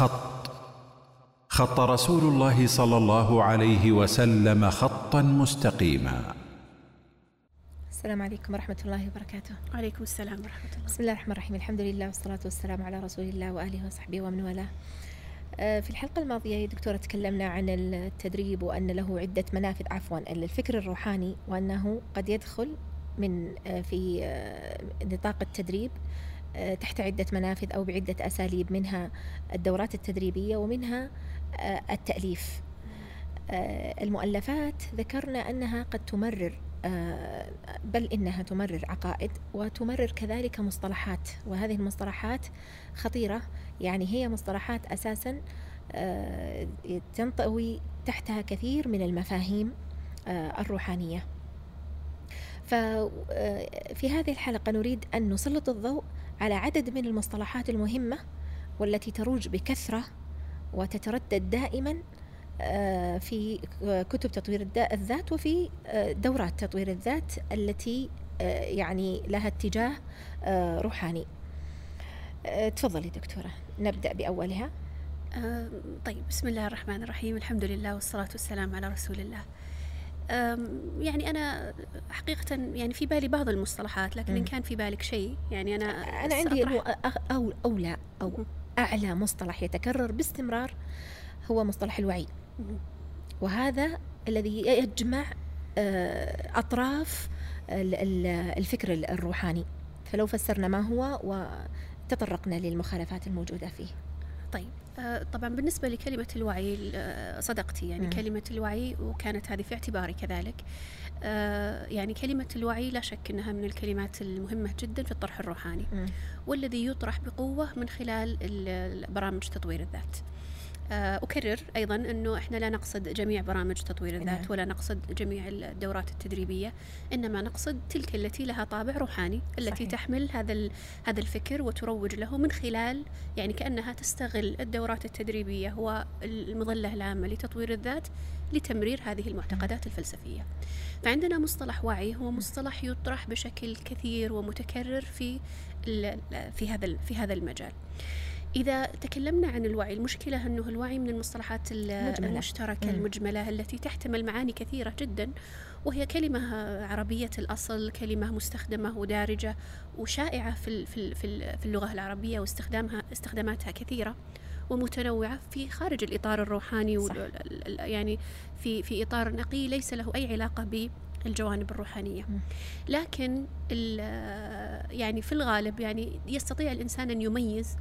خط. خط رسول الله صلى الله عليه وسلم خطا مستقيما. السلام عليكم ورحمة الله وبركاته. وعليكم السلام ورحمة الله. بسم الله الرحمن الرحيم. الحمد لله والصلاة والسلام على رسول الله وآله وصحبه ومن والاه. آه، في الحلقة الماضية يا دكتورة تكلمنا عن التدريب وأن له عدة منافذ عفوا الفكر الروحاني وأنه قد يدخل من آه، في آه، نطاق التدريب تحت عدة منافذ أو بعدة أساليب منها الدورات التدريبية ومنها التأليف. المؤلفات ذكرنا أنها قد تمرر بل إنها تمرر عقائد وتمرر كذلك مصطلحات وهذه المصطلحات خطيرة. يعني هي مصطلحات أساسا آه، تنطوي تحتها كثير من المفاهيم آه، الروحانية. ففي آه، هذه الحلقة نريد أن نسلط الضوء على عدد من المصطلحات المهمة والتي تروج بكثرة وتتردد دائما في كتب تطوير الذات وفي دورات تطوير الذات التي يعني لها اتجاه روحاني. تفضلي دكتورة نبدأ بأولها. طيب بسم الله الرحمن الرحيم. الحمد لله والصلاة والسلام على رسول الله. يعني أنا حقيقة يعني في بالي بعض المصطلحات لكن إن كان في بالك شيء يعني أنا أنا عندي أنه أو أولى أو أعلى مصطلح يتكرر باستمرار هو مصطلح الوعي. وهذا الذي يجمع آه، أطراف الفكر الروحاني. فلو فسرنا ما هو وتطرقنا للمخالفات الموجودة فيه. طيب آه، طبعا بالنسبة لكلمة الوعي آه، صدقتي يعني م. كلمة الوعي وكانت هذه في اعتباري كذلك يعني كلمة الوعي لا شك أنها من الكلمات المهمة جدا في الطرح الروحاني م. والذي يطرح بقوة من خلال برامج تطوير الذات آه، أكرر أيضا أنه إحنا لا نقصد جميع برامج تطوير الذات نعم. ولا نقصد جميع الدورات التدريبية إنما نقصد تلك التي لها طابع روحاني التي صحيح. تحمل هذا هذا الفكر وتروج له من خلال يعني كأنها تستغل الدورات التدريبية والمظلة العامة لتطوير الذات لتمرير هذه المعتقدات الفلسفية فعندنا مصطلح وعي هو مصطلح يطرح بشكل كثير ومتكرر في في هذا في هذا المجال إذا تكلمنا عن الوعي المشكلة أنه الوعي من المصطلحات المجملة. المشتركة مم. المجملة التي تحتمل معاني كثيرة جدا وهي كلمة عربية الأصل كلمة مستخدمة ودارجة وشائعة في في في اللغة العربية واستخدامها استخداماتها كثيرة ومتنوعة في خارج الإطار الروحاني صح. يعني في في إطار نقي ليس له أي علاقة ب الجوانب الروحانية لكن يعني في الغالب يعني يستطيع الإنسان أن يميز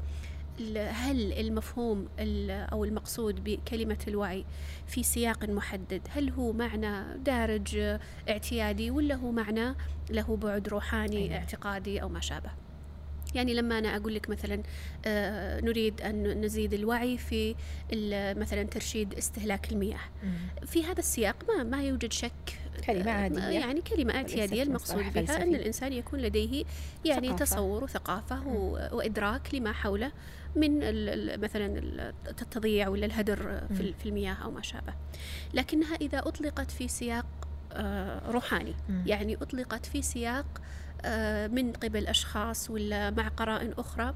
هل المفهوم أو المقصود بكلمة الوعي في سياق محدد؟ هل هو معنى دارج اعتيادي ولا هو معنى له بعد روحاني أيوة. اعتقادي أو ما شابه؟ يعني لما أنا أقول لك مثلا آه نريد أن نزيد الوعي في مثلا ترشيد استهلاك المياه. في هذا السياق ما ما يوجد شك كلمة عادية. يعني كلمة اعتيادية المقصود بها أن الإنسان يكون لديه يعني ثقافة. تصور وثقافة وإدراك لما حوله. من مثلا التضييع ولا الهدر في المياه أو ما شابه. لكنها إذا أطلقت في سياق آه، روحاني. يعني أطلقت في سياق آه، من قبل أشخاص ولا مع قرائن أخرى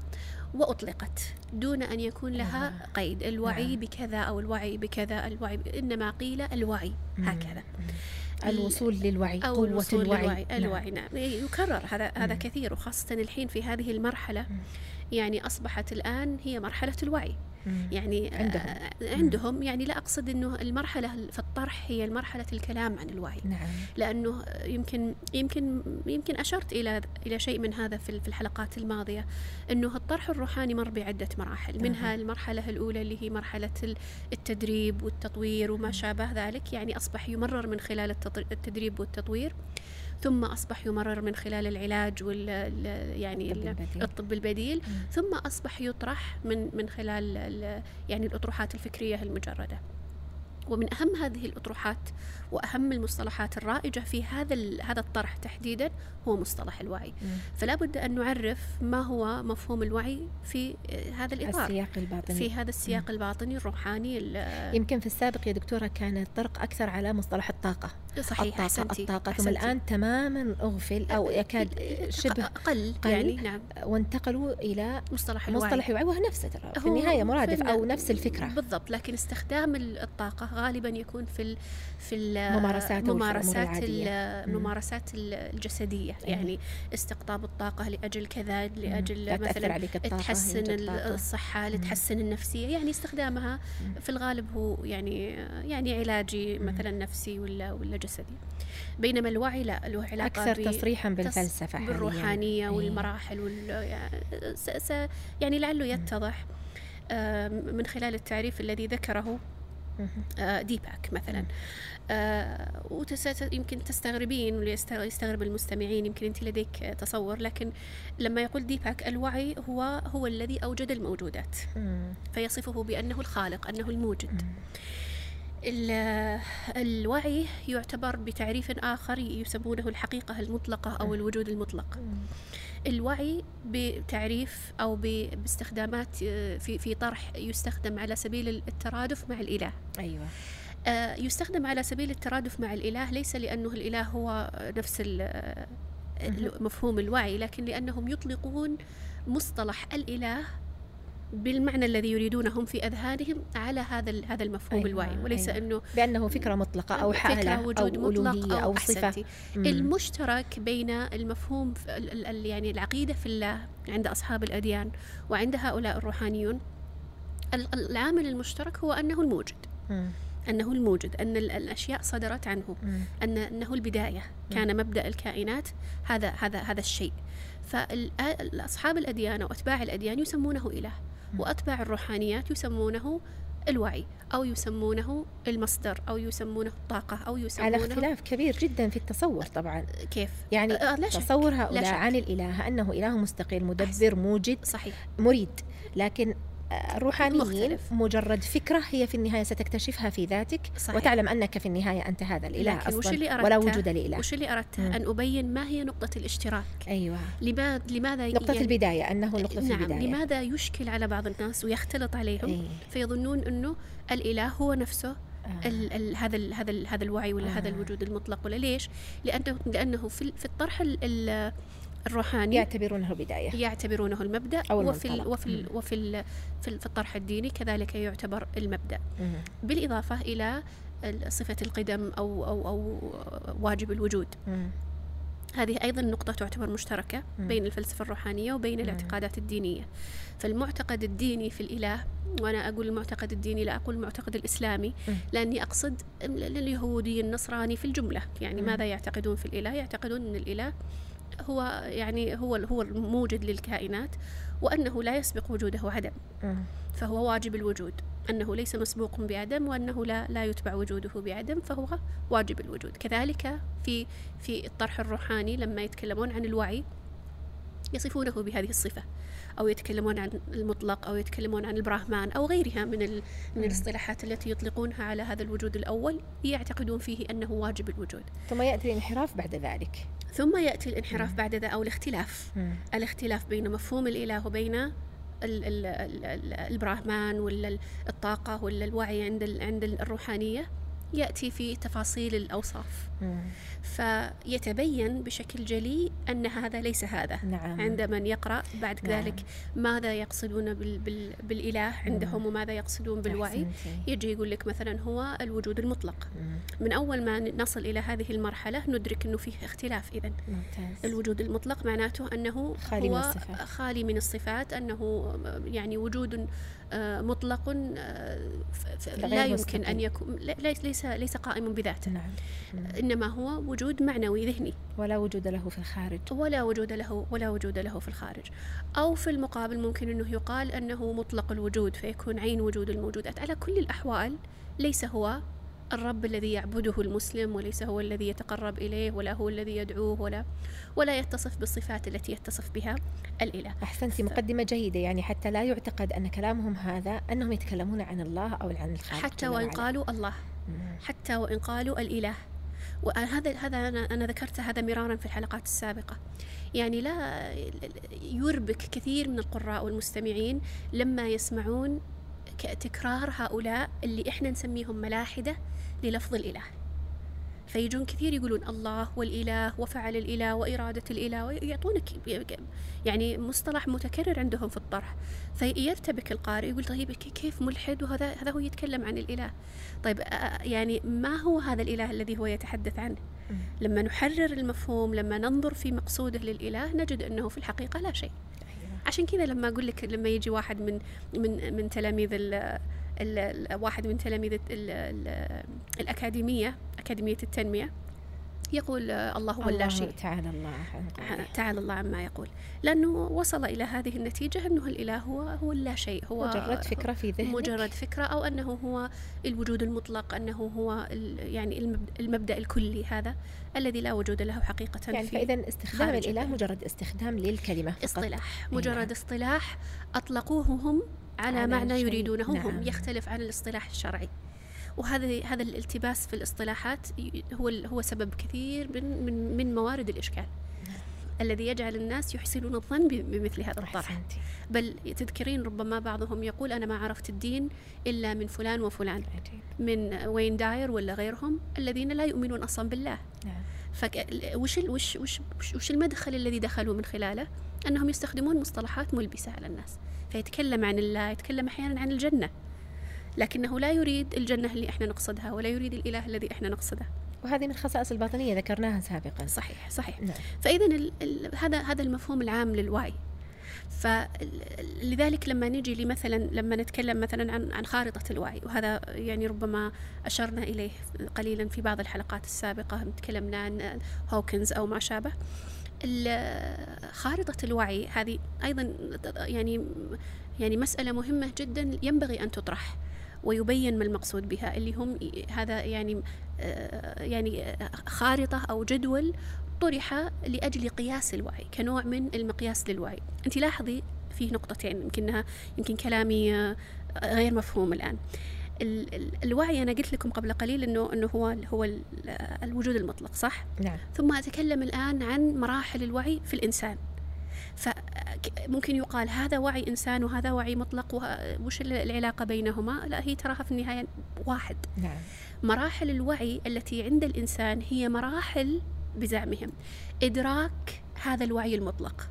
وأطلقت دون أن يكون لها قيد. الوعي نعم. بكذا أو الوعي بكذا الوعي إنما قيل الوعي. هكذا. الوصول للوعي أو قوة الوصول الوعي. للوعي. نعم. الوعي نعم يكرر. هذا هذا كثير وخاصة الحين في هذه المرحلة. يعني أصبحت الآن هي مرحلة الوعي. يعني عندهم. آه عندهم. يعني لا أقصد أنه المرحلة في الطرح هي مرحلة الكلام عن الوعي. نعم. لأنه يمكن يمكن يمكن أشرت إلى إلى شيء من هذا في الحلقات الماضية أنه الطرح الروحاني مر بعدة مراحل. منها المرحلة الأولى اللي هي مرحلة التدريب والتطوير وما شابه ذلك. يعني أصبح يمرر من خلال التدريب والتطوير. ثم أصبح يمرر من خلال العلاج وال يعني الطب البديل, الطب البديل. ثم أصبح يطرح من من خلال يعني الأطروحات الفكرية المجردة. ومن أهم هذه الأطروحات وأهم المصطلحات الرائجة في هذا هذا الطرح تحديدا هو مصطلح الوعي. مم. فلا بد أن نعرف ما هو مفهوم الوعي في هذا الإطار السياق الباطني. في هذا السياق الباطني الروحاني ال- يمكن في السابق يا دكتورة كان الطرق أكثر على مصطلح الطاقة. صحيح الطاقة أحسنتي الطاقة. ثم. الآن تماما أغفل أو يكاد شبه أقل قل. يعني نعم. وانتقلوا إلى مصطلح الوعي. مصطلح الوعي وهو نفسه ترى. في النهاية مرادف أو نفس الفكرة. بالضبط لكن استخدام ال- الطاقة غالبا يكون في ال في الممارسات. الممارسات ال- الجسدية إيه. يعني استقطاب الطاقة لأجل كذا لا لأجل تأثر مثلا عليك الطاقة تحسن يوجد ال- طاقة. الصحة مم. لتحسن النفسية يعني استخدامها. في الغالب هو يعني يعني علاجي. مثلا نفسي ولا ولا جسدي بينما الوعي لا له علاقة أكثر ب- تصريحا تص- بالفلسفة حالياً. بالروحانية إيه. والمراحل وال يعني, لعله يتضح آه، من خلال التعريف الذي ذكره ديباك مثلا. آه، يمكن تستغربين ويستغرب المستمعين يمكن أنت لديك تصور لكن لما يقول ديباك الوعي هو هو الذي أوجد الموجودات. فيصفه بأنه الخالق أنه الموجد. الوعي يعتبر بتعريف آخر يسمونه الحقيقة المطلقة أو الوجود المطلق. الوعي بتعريف أو باستخدامات آه، في في طرح يستخدم على سبيل الترادف مع الإله أيوة آه، يستخدم على سبيل الترادف مع الإله ليس لأنه الإله هو نفس آه،. مفهوم الوعي لكن لأنهم يطلقون مصطلح الإله بالمعنى الذي يريدونه هم في أذهانهم على هذا هذا المفهوم أيوة، الوعي وليس أيوة. أنه بأنه فكرة مطلقة أو حالة فكرة أو وجود مطلق أو, أو صفة أحسنتي. مم. المشترك بين المفهوم يعني العقيدة في الله عند أصحاب الأديان وعند هؤلاء الروحانيون ال- العامل المشترك هو أنه الموجد مم. أنه الموجد أن ال- الأشياء صدرت عنه. أن أنه البداية كان مبدأ الكائنات هذا هذا هذا الشيء فأصحاب الأديان أو أتباع الأديان يسمونه إله وأتباع الروحانيات يسمونه الوعي أو يسمونه المصدر أو يسمونه الطاقة أو على يسمونه اختلاف كبير جدا في التصور طبعا كيف يعني آه، لا. تصور لا هؤلاء شك. عن الإله أنه إله مستقل مدبر موجد صحيح مريد لكن الروحانيين مختلف. مجرد فكرة هي في النهاية ستكتشفها في ذاتك صحيح. وتعلم أنك في النهاية أنت هذا الإله لكن وش أصلا اللي أردته ولا وجود لإله وش اللي أردته مم. أن أبين ما هي نقطة الاشتراك أيوة لماذا لماذا نقطة يعني البداية أنه نقطة نعم البداية لماذا يشكل على بعض الناس ويختلط عليهم إيه. فيظنون أنه الإله هو نفسه آه. ال ال هذا ال هذا ال هذا الوعي ولا هذا آه. الوجود المطلق ولا ليش؟ لأنه لأنه في في الطرح ال ال الروحاني يعتبرونه بداية يعتبرونه المبدأ أو وفي ال المنطلق. وفي ال وفي ال في, ال في الطرح الديني كذلك يعتبر المبدأ مم. بالإضافة إلى صفة القدم أو أو أو واجب الوجود مم. هذه أيضا نقطة تعتبر مشتركة مم. بين الفلسفة الروحانية وبين الاعتقادات الدينية فالمعتقد الديني في الإله وأنا أقول المعتقد الديني لا أقول المعتقد الإسلامي. لأني أقصد ال- اليهودي النصراني في الجملة يعني. ماذا يعتقدون في الإله يعتقدون أن الإله هو يعني هو هو الموجد للكائنات وأنه لا يسبق وجوده عدم. فهو واجب الوجود. أنه ليس مسبوق بعدم وأنه لا لا يتبع وجوده بعدم فهو واجب الوجود. كذلك في في الطرح الروحاني لما يتكلمون عن الوعي يصفونه بهذه الصفة أو يتكلمون عن المطلق أو يتكلمون عن البراهمان أو غيرها من ال... من الاصطلاحات التي يطلقونها على هذا الوجود الأول يعتقدون فيه أنه واجب الوجود. ثم يأتي الانحراف بعد ذلك. ثم يأتي الانحراف بعد ذا أو الاختلاف مم. الاختلاف بين مفهوم الإله وبين ال- ال- ال- ال- البراهمان ولا ال- الطاقة ولا الوعي عند عند الروحانية يأتي في تفاصيل الأوصاف. فيتبين بشكل جلي أن هذا ليس هذا نعم عند من يقرأ بعد نعم. ذلك ماذا يقصدون بال بال بالإله عندهم وماذا يقصدون بالوعي. يجي يقول لك مثلا هو الوجود المطلق. من أول ما نصل إلى هذه المرحلة ندرك أنه فيه اختلاف ممتاز الوجود المطلق معناته أنه خالي من هو الصفات. خالي من الصفات أنه يعني وجود آه، مطلق آه، لا يمكن مستقل. أن يكون ليس ليس قائم بذاته نعم مم. إنما هو وجود معنوي ذهني. ولا وجود له في الخارج. ولا وجود له ولا وجود له في الخارج. أو في المقابل ممكن أنه يقال أنه مطلق الوجود فيكون عين وجود الموجودات. على كل الأحوال ليس هو الرب الذي يعبده المسلم وليس هو الذي يتقرب إليه ولا هو الذي يدعوه ولا ولا يتصف بالصفات التي يتصف بها الإله. أحسنتي مقدمة جيدة يعني حتى لا يعتقد أن كلامهم هذا أنهم يتكلمون عن الله أو عن الخالق. حتى وإن. قالوا الله. حتى وإن قالوا الإله. وهذا هذا أنا أنا ذكرت هذا مرارا في الحلقات السابقة. يعني لا يربك كثير من القراء والمستمعين لما يسمعون تكرار هؤلاء اللي إحنا نسميهم ملاحدة للفظ الإله. فيجون كثير يقولون الله والإله وفعل الإله وإرادة الإله ويعطونك يعني مصطلح متكرر عندهم في الطرح. فيرتبك القارئ يقول طيب كيف ملحد وهذا هذا هو يتكلم عن الإله. طيب يعني ما هو هذا الإله الذي هو يتحدث عنه؟ لما نحرر المفهوم لما ننظر في مقصوده للإله نجد أنه في الحقيقة لا شيء. أيوة. عشان كذا لما أقول لك لما يجي واحد من من من تلاميذ واحد من تلاميذ الأكاديمية أكاديمية التنمية. يقول الله هو اللا شيء. تعالى الله تعالى الله عما يقول. لأنه وصل إلى هذه النتيجة أنه الإله هو هو اللا شيء. هو مجرد فكرة في ذهنك. مجرد فكرة أو أنه هو الوجود المطلق أنه هو يعني المبدأ الكلي هذا الذي لا وجود له حقيقة يعني فإذا استخدام الإله مجرد استخدام للكلمة فقط. اصطلاح مجرد أيوة. اصطلاح أطلقوه هم على, على معنى يريدونه نعم. هم يختلف عن الاصطلاح الشرعي. وهذا هذا الالتباس في الاصطلاحات هو هو سبب كثير من من, من موارد الإشكال الذي يجعل الناس يحسنون الظن بمثل هذا الطرح. بل تذكرين ربما بعضهم يقول أنا ما عرفت الدين إلا من فلان وفلان. من وين داير ولا غيرهم الذين لا يؤمنون أصلا بالله. نعم. فك... وش, وش, وش, وش المدخل الذي دخلوا من خلاله؟ أنهم يستخدمون مصطلحات ملبسة على الناس. فيتكلم عن الله يتكلم أحيانا عن الجنة. لكنه لا يريد الجنة اللي إحنا نقصدها ولا يريد الإله الذي إحنا نقصده. وهذه من خصائص الباطنية ذكرناها سابقا. صحيح صحيح. نعم. فإذا هذا هذا المفهوم العام للوعي. فلذلك لما نجي لمثلا لما نتكلم مثلا عن عن خارطة الوعي وهذا يعني ربما أشرنا إليه قليلا في بعض الحلقات السابقة تكلمنا عن هوكنز أو ما شابه. خارطة الوعي هذه أيضا يعني يعني مسألة مهمة جدا ينبغي أن تطرح. ويبين ما المقصود بها اللي هم هذا يعني آه، يعني خارطة أو جدول طرح لأجل قياس الوعي كنوع من المقياس للوعي. أنت لاحظي فيه نقطتين يمكنها يمكن كلامي آه، غير مفهوم الآن. الوعي أنا قلت لكم قبل قليل إنه إنه هو هو الوجود المطلق صح؟ نعم. ثم أتكلم الآن عن مراحل الوعي في الإنسان. فممكن يقال هذا وعي إنسان وهذا وعي مطلق وش العلاقة بينهما؟ لا هي تراها في النهاية واحد. نعم. مراحل الوعي التي عند الإنسان هي مراحل بزعمهم. إدراك هذا الوعي المطلق.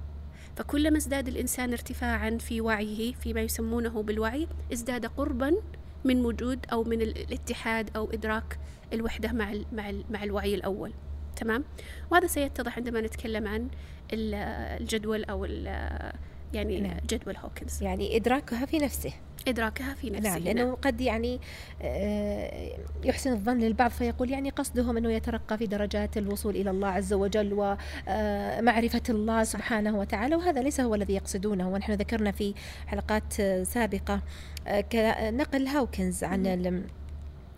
فكلما ازداد الإنسان ارتفاعا في وعيه فيما يسمونه بالوعي ازداد قربا من وجود أو من الاتحاد أو إدراك الوحدة مع مع مع الوعي الأول. تمام؟ وهذا سيتضح عندما نتكلم عن الجدول أو يعني نعم. جدول هوكنز. يعني إدراكها في نفسه. إدراكها في نفسه نعم لأنه نعم. قد يعني آه، يحسن الظن للبعض فيقول يعني قصدهم أنه يترقى في درجات الوصول إلى الله عز وجل ومعرفة الله سبحانه وتعالى وهذا ليس هو الذي يقصدونه. ونحن ذكرنا في حلقات سابقة آه، نقل هاوكنز عن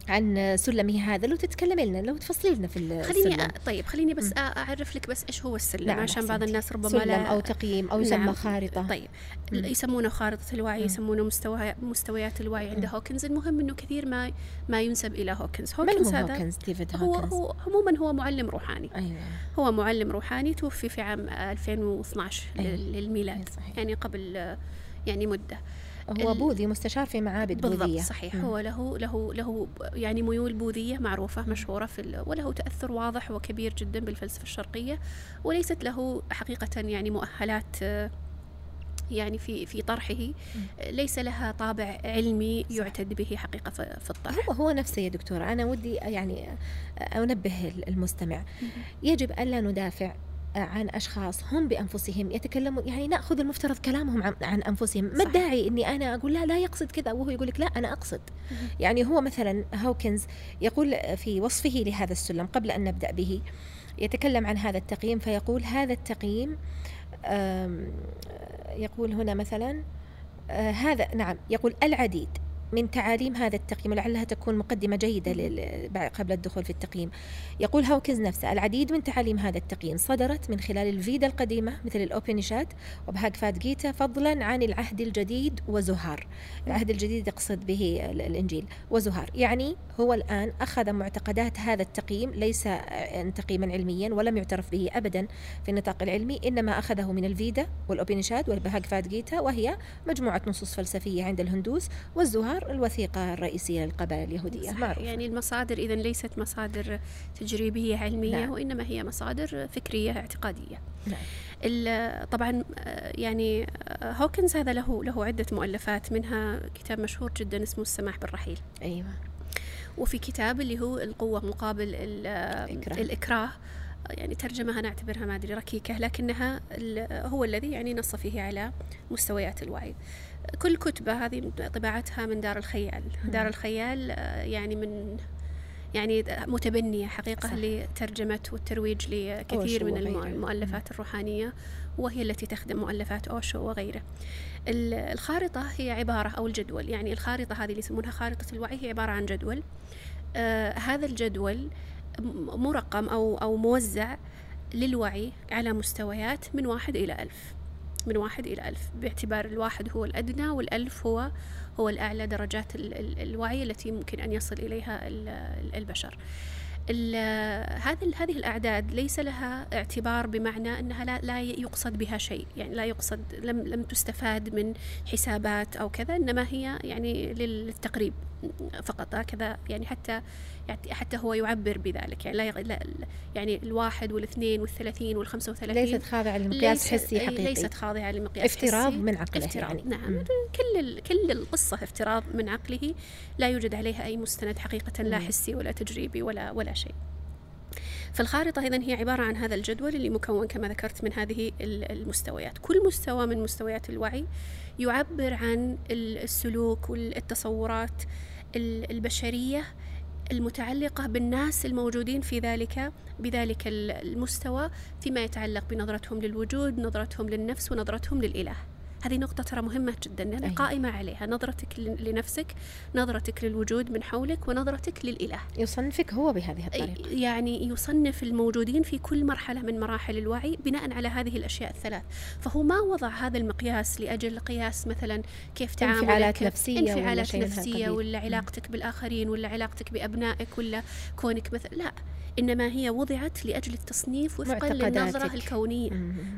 عن سلمه هذا لو تتكلمي لنا لو تفصلي لنا في السلم. خليني طيب خليني بس أعرف لك بس إيش هو السلم نعم عشان بعض الناس ربما سلم لا أو تقييم أو يسمى نعم. خارطة. طيب مم. يسمونه خارطة الوعي مم. يسمونه مستوى مستويات الوعي عند هوكنز. المهم إنه كثير ما ما ينسب إلى هوكنز. هوكنز من هو هذا هوكنز ديفيد هوكنز؟ هو, هو عموما هو معلم روحاني. أيوة. هو معلم روحاني توفي في عام 2012 أيوة. للميلاد أيوة يعني قبل يعني مدة. هو بوذي مستشار في معابد بالضبط بوذية. صحيح. هو له له له يعني ميول بوذية معروفة مشهورة في وله تأثر واضح وكبير جدا بالفلسفة الشرقية وليست له حقيقة يعني مؤهلات يعني في في طرحه. ليس لها طابع علمي يعتد به حقيقة في الطرح. هو هو نفسه يا دكتورة. أنا ودي يعني أنبه المستمع. يجب الا ندافع عن أشخاص هم بأنفسهم يتكلمون يعني نأخذ المفترض كلامهم عن, عن أنفسهم. ما الداعي أني أنا أقول لا لا يقصد كذا وهو يقول لك لا أنا أقصد. يعني هو مثلا هاوكنز يقول في وصفه لهذا السلم قبل أن نبدأ به يتكلم عن هذا التقييم فيقول هذا التقييم يقول هنا مثلا آه، هذا نعم يقول العديد. من تعاليم هذا التقييم ولعلها تكون مقدمة جيدة قبل الدخول في التقييم. يقول هاوكنز نفسه العديد من تعاليم هذا التقييم صدرت من خلال الفيدا القديمة مثل الأوبنشاد وبهاغفاد جيتا فضلا عن العهد الجديد وزهار. العهد الجديد يقصد به الإنجيل. وزهار يعني هو الآن أخذ معتقدات هذا التقييم ليس تقييما علميا ولم يعترف به أبدا في النطاق العلمي إنما أخذه من الفيدا والأوبنشاد والبهاغفاد جيتا وهي مجموعة نصوص فلسفية عند الهندوس والزهار الوثيقة الرئيسية للقبائل اليهودية. معروفة. يعني المصادر إذا ليست مصادر تجريبية علمية نعم. وإنما هي مصادر فكرية اعتقادية. نعم. طبعا يعني هوكنز هذا له له عدة مؤلفات منها كتاب مشهور جدا اسمه السماح بالرحيل. أيوة. وفي كتاب اللي هو القوة مقابل الإكراه, الإكراه. يعني ترجمة أنا أعتبرها ما أدري ركيكة لكنها هو الذي يعني نص فيه على مستويات الوعي. كل كتبة هذه طباعتها من دار الخيال. دار الخيال يعني من يعني متبنية حقيقة صح. لترجمة والترويج لكثير من المؤلفات الروحانية وهي التي تخدم مؤلفات أوشو وغيره. الخارطة هي عبارة أو الجدول يعني الخارطة هذه اللي يسمونها خارطة الوعي هي عبارة عن جدول. آه هذا الجدول مرقم أو, أو موزع للوعي على مستويات من واحد إلى ألف. من واحد إلى ألف باعتبار الواحد هو الأدنى والألف هو هو الأعلى درجات الوعي التي ممكن أن يصل إليها البشر. هذه هذه الأعداد ليس لها اعتبار بمعنى أنها لا, لا يقصد بها شيء. يعني لا يقصد لم لم تستفاد من حسابات أو كذا إنما هي يعني للتقريب فقط. هكذا يعني حتى يعني حتى هو يعبر بذلك. يعني لا, لا يعني الواحد والإثنين والثلاثين والخمسة وثلاثين ليست خاضعة لمقياس حسي حقيقي. ليست خاضعة لمقياس افتراض حسي من عقله افتراض يعني. نعم. كل كل القصة افتراض من عقله. لا يوجد عليها أي مستند حقيقة لا حسي ولا تجريبي ولا ولا شيء. فالخارطة إذا هي عبارة عن هذا الجدول اللي مكون كما ذكرت من هذه المستويات. كل مستوى من مستويات الوعي يعبر عن السلوك والتصورات البشرية المتعلقة بالناس الموجودين في ذلك بذلك المستوى فيما يتعلق بنظرتهم للوجود نظرتهم للنفس ونظرتهم للإله. هذه نقطة ترى مهمة جدا لأنها أيه. قائمة عليها نظرتك لنفسك نظرتك للوجود من حولك ونظرتك للإله. يصنفك هو بهذه الطريقة. يعني يصنف الموجودين في كل مرحلة من مراحل الوعي بناء على هذه الأشياء الثلاث. فهو ما وضع هذا المقياس لأجل قياس مثلا كيف تعاملك انفعالات نفسية انفعالات نفسية ولا علاقتك بالآخرين ولا علاقتك بأبنائك ولا كونك مثلا لا. إنما هي وضعت لأجل التصنيف وفقا للنظرة الكونية.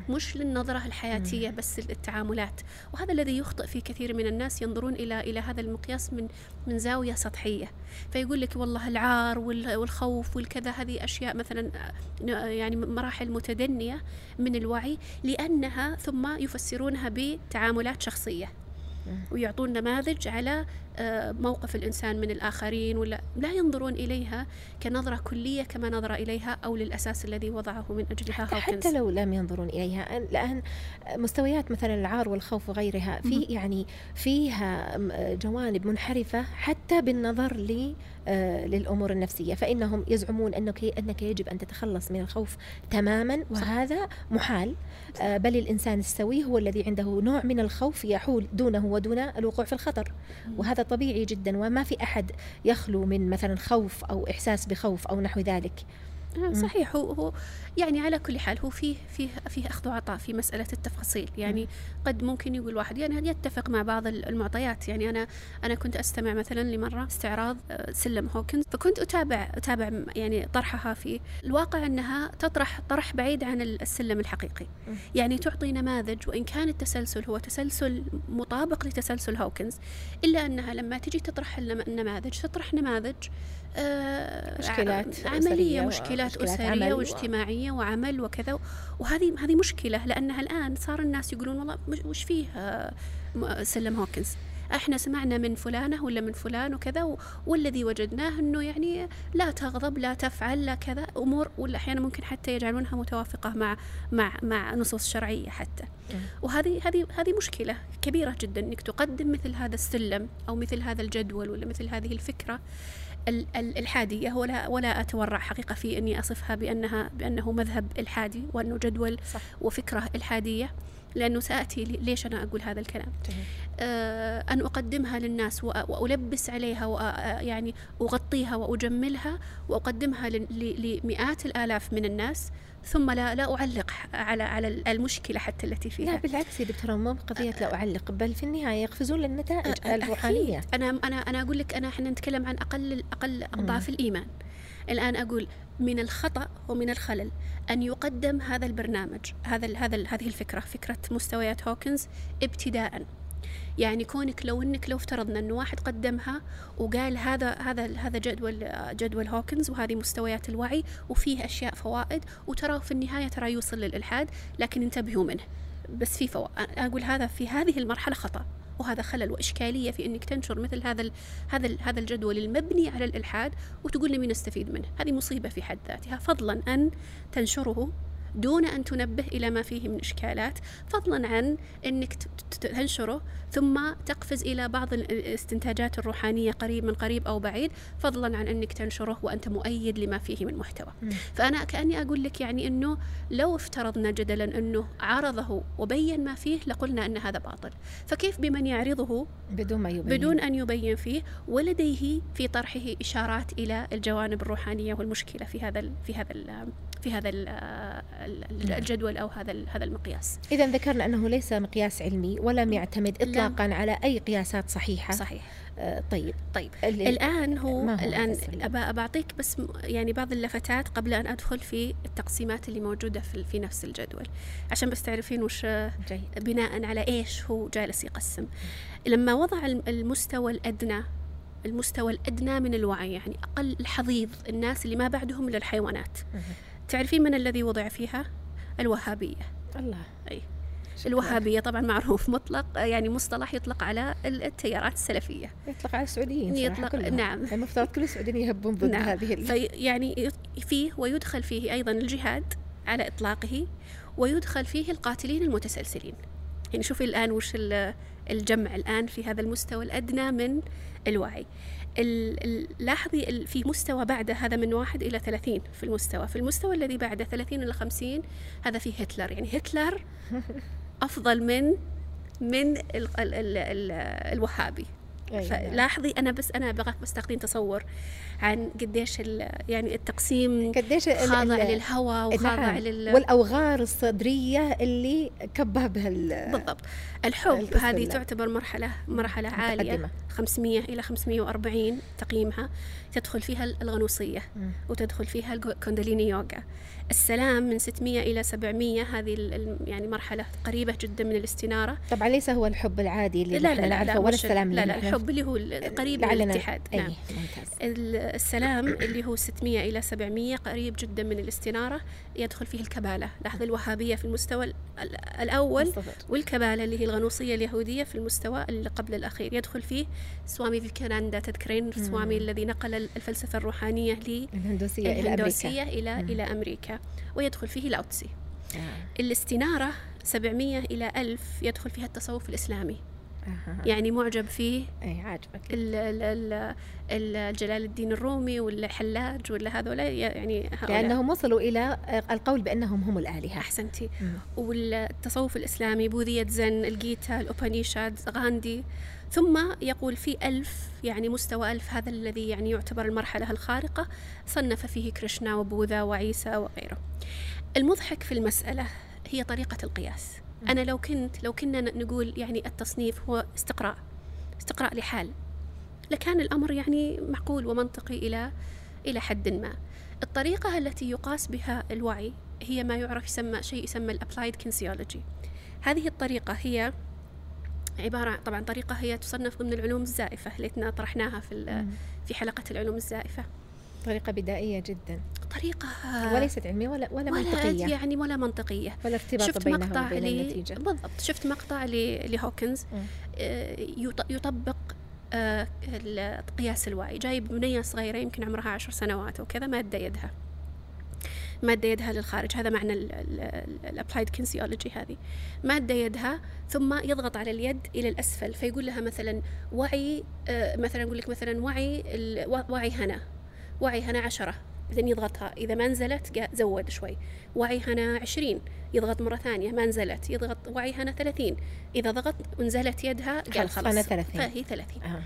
مش للنظرة الحياتية بس التعاملات وهذا الذي يخطئ في كثير من الناس ينظرون إلى إلى هذا المقياس من من زاوية سطحية. فيقول لك والله العار والخوف والكذا هذه أشياء مثلا يعني مراحل متدنية من الوعي لأنها ثم يفسرونها بتعاملات شخصية. ويعطون نماذج على آه، موقف الإنسان من الآخرين ولا لا ينظرون إليها كنظرة كلية كما نظر إليها أو للأساس الذي وضعه من أجلها حتى, حتى لو لم ينظرون إليها لأن مستويات مثلا العار والخوف وغيرها في يعني فيها جوانب منحرفة حتى بالنظر ل آه، للأمور النفسية فإنهم يزعمون أنك أنك يجب أن تتخلص من الخوف تماما وهذا محال. آه، بل الإنسان السوي هو الذي عنده نوع من الخوف يحول دونه ودون الوقوع في الخطر. وهذا طبيعي جدا وما في أحد يخلو من مثلا خوف أو إحساس بخوف أو نحو ذلك. صحيح هو هو يعني على كل حال هو فيه فيه فيه أخذ وعطاء في مسألة التفاصيل. يعني قد ممكن يقول واحد يعني يتفق مع بعض المعطيات؟ يعني أنا أنا كنت أستمع مثلا لمرة استعراض آه، سلم هوكنز فكنت أتابع أتابع يعني طرحها في الواقع أنها تطرح طرح بعيد عن السلم الحقيقي. يعني تعطي نماذج وإن كان التسلسل هو تسلسل مطابق لتسلسل هوكنز إلا أنها لما تجي تطرح النماذج تطرح نماذج مشكلات عملية مشكلات أسرية واجتماعية وعمل وكذا. وهذه هذه مشكلة لأنها الآن صار الناس يقولون والله وش فيه آه، سلم هوكنز؟ إحنا سمعنا من فلانة ولا من فلان وكذا والذي وجدناه إنه يعني لا تغضب لا تفعل لا كذا أمور ولا أحيانا ممكن حتى يجعلونها متوافقة مع مع مع نصوص شرعية حتى. وهذه هذه هذه مشكلة كبيرة جدا إنك تقدم مثل هذا السلم أو مثل هذا الجدول ولا مثل هذه الفكرة. الحادية ولا ولا أتورع حقيقة في أني أصفها بأنها بأنه مذهب الحادي وأنه جدول صح. وفكرة الحادية لأنه سآتي ليش أنا أقول هذا الكلام. آه أن أقدمها للناس وألبس عليها ويعني أغطيها وأجملها وأقدمها لمئات الآلاف من الناس ثم لا لا أعلق على على المشكلة حتى التي فيها. لا بالعكس يا دكتورة مو قضيه لا أعلق بل في النهاية يقفزون للنتائج الروحانية. أنا أنا أنا أقول لك أنا إحنا نتكلم عن أقل أقل أضعاف الإيمان. الآن أقول من الخطأ ومن الخلل أن يقدم هذا البرنامج هذا هذا هذه الفكرة فكرة مستويات هوكنز ابتداء. يعني كونك لو إنك لو افترضنا انه واحد قدمها وقال هذا هذا هذا جدول جدول هوكنز وهذه مستويات الوعي وفيه أشياء فوائد وترى في النهاية ترى يوصل للإلحاد لكن انتبهوا منه. بس في فوائد أقول هذا في هذه المرحلة خطأ. وهذا خلل وإشكالية في إنك تنشر مثل هذا هذا هذا الجدول المبني على الإلحاد وتقول لي مين نستفيد منه. هذه مصيبة في حد ذاتها. فضلا أن تنشره دون أن تنبه إلى ما فيه من إشكالات فضلا عن أنك تنشره ثم تقفز إلى بعض الاستنتاجات الروحانية قريب من قريب أو بعيد فضلا عن أنك تنشره وأنت مؤيد لما فيه من محتوى. م. فأنا كأني أقول لك يعني أنه لو افترضنا جدلا أنه عرضه وبين ما فيه لقلنا أن هذا باطل. فكيف بمن يعرضه؟ بدون ما يبين. بدون أن يبين فيه ولديه في طرحه إشارات إلى الجوانب الروحانية والمشكلة في هذا في هذا في هذا الجدول أو هذا هذا المقياس. إذا ذكرنا أنه ليس مقياس علمي ولم يعتمد اطلاقا لا. على أي قياسات صحيحة. صحيح. آه طيب طيب الآن هو, هو الآن بعطيك بس يعني بعض اللفتات قبل أن أدخل في التقسيمات اللي موجودة في, في نفس الجدول عشان بس تعرفين وش جيد. بناء على إيش هو جالس يقسم. لما وضع المستوى الأدنى المستوى الأدنى من الوعي يعني أقل الحضيض الناس اللي ما بعدهم من الحيوانات. تعرفين من الذي وضع فيها؟ الوهابية. الله. أي. الوهابية طبعا معروف مطلق يعني مصطلح يطلق على التيارات السلفية. يطلق على السعوديين يطلق نعم. المفترض كل السعوديين يهبون ضد نعم. هذه في يعني فيه ويدخل فيه أيضا الجهاد على إطلاقه ويدخل فيه القاتلين المتسلسلين. يعني شوفي الآن وش الجمع الآن في هذا المستوى الأدنى من الوعي. لاحظي في مستوى بعده هذا من واحد إلى ثلاثين في المستوى. في المستوى الذي بعده ثلاثين إلى خمسين هذا فيه هتلر. يعني هتلر أفضل من من ال ال ال ال الوهابي. أيوة. فلاحظي أنا بس أنا ابغاك بس تاخذين تصور. عن قديش يعني التقسيم قديش خاضع للهوى وخاضع نعم. لل والأوغار الصدرية اللي كبه بها بالضبط. الحب هذه تعتبر مرحلة مرحلة عالية. متقدمة. 500 إلى 540 تقييمها. تدخل فيها الغنوصية وتدخل فيها الكونداليني يوغا. السلام من 600 إلى 700 هذه يعني مرحلة قريبة جدا من الاستنارة. طبعا ليس هو الحب العادي اللي لا لا لا نعرفه ولا السلام لا لا الحب اللي هو قريب من الاتحاد. نعم. ممتاز. السلام اللي هو 600 إلى 700 قريب جدا من الاستنارة يدخل فيه الكبالة. لاحظ الوهابية في المستوى الأول. والكبالة اللي هي الغنوصية اليهودية في المستوى اللي قبل الأخير. يدخل فيه سوامي فيكاناندا تذكرين سوامي الذي نقل الفلسفة الروحانية للهندوسية إلى أمريكا. إلى, إلى أمريكا. ويدخل فيه لاوتسي. آه. الاستنارة 700 إلى 1000 يدخل فيها التصوف الإسلامي. يعني معجب فيه اي عاجبك. جلال الدين الرومي ولا حلاج ولا هذولا يعني هؤلاء. لأنهم وصلوا إلى القول بأنهم هم الآلهة. أحسنتي. والتصوف الإسلامي بوذية زن الجيتا الأوبانيشاد غاندي. ثم يقول في ألف يعني مستوى ألف هذا الذي يعني يعتبر المرحلة الخارقة صنف فيه كريشنا وبوذا وعيسى وغيره. المضحك في المسألة هي طريقة القياس. أنا لو كنت لو كنا نقول يعني التصنيف هو استقراء استقراء لحال. لكان الأمر يعني معقول ومنطقي إلى إلى حد ما. الطريقة التي يقاس بها الوعي هي ما يعرف يسمى شيء يسمى ال applied kinesiology هذه الطريقة هي عبارة طبعا طريقة هي تصنف ضمن العلوم الزائفة اللي طرحناها في في حلقة العلوم الزائفة. طريقة بدائية جدا. طريقة وليست علمية ولا ولا, ولا منطقية. يعني ولا منطقية. ولا ارتباط شفت بينها مقطع وبين لي النتيجة. بالضبط. شفت مقطع لهوكنز آه، يطبق آه، قياس الوعي جايب بنية صغيرة يمكن عمرها عشر سنوات وكذا مادة يدها. مادة يدها للخارج. هذا معنى ال applied kinesiology هذه. مادة يدها ثم يضغط على اليد إلى الأسفل فيقول لها مثلا وعي آه، مثلا أقول لك مثلا وعي وعي هنا. وعي هنا عشرة بعدين يضغطها إذا ما نزلت زود شوي وعي هنا عشرين يضغط مرة ثانية ما نزلت يضغط وعي هنا ثلاثين إذا ضغط ونزلت يدها قال خلاص، أنا 30. فهي ثلاثين آه.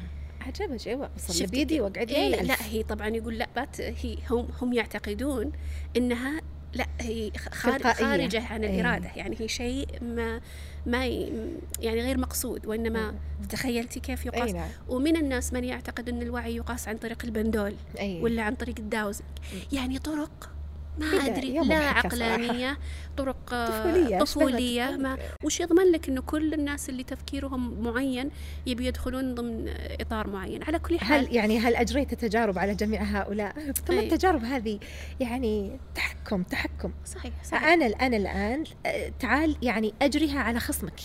عجب عجب وصل شفتي بيدي كيف؟ واقعد إيه لي لا هي طبعا يقول لا بات هي هم هم يعتقدون إنها لا هي. خارجة عن إيه. الإرادة يعني هي شيء ما ما يعني غير مقصود وإنما تخيلتي كيف يقاس. نعم. ومن الناس من يعتقد إن الوعي يقاس عن طريق البندول أي. ولا عن طريق الداوزنج يعني طرق ما أدري لا. عقلانية طرق آه، طفولية، طفولية اشتغلت. ما وش يضمن لك إنه كل الناس اللي تفكيرهم معين يبي يدخلون ضمن إطار معين على كل حال هل يعني هل أجريت تجارب على جميع هؤلاء؟ ثم أي. التجارب هذه يعني تحكم تحكم صحيح صحيح أنا أنا الآن آه، تعال يعني أجريها على خصمك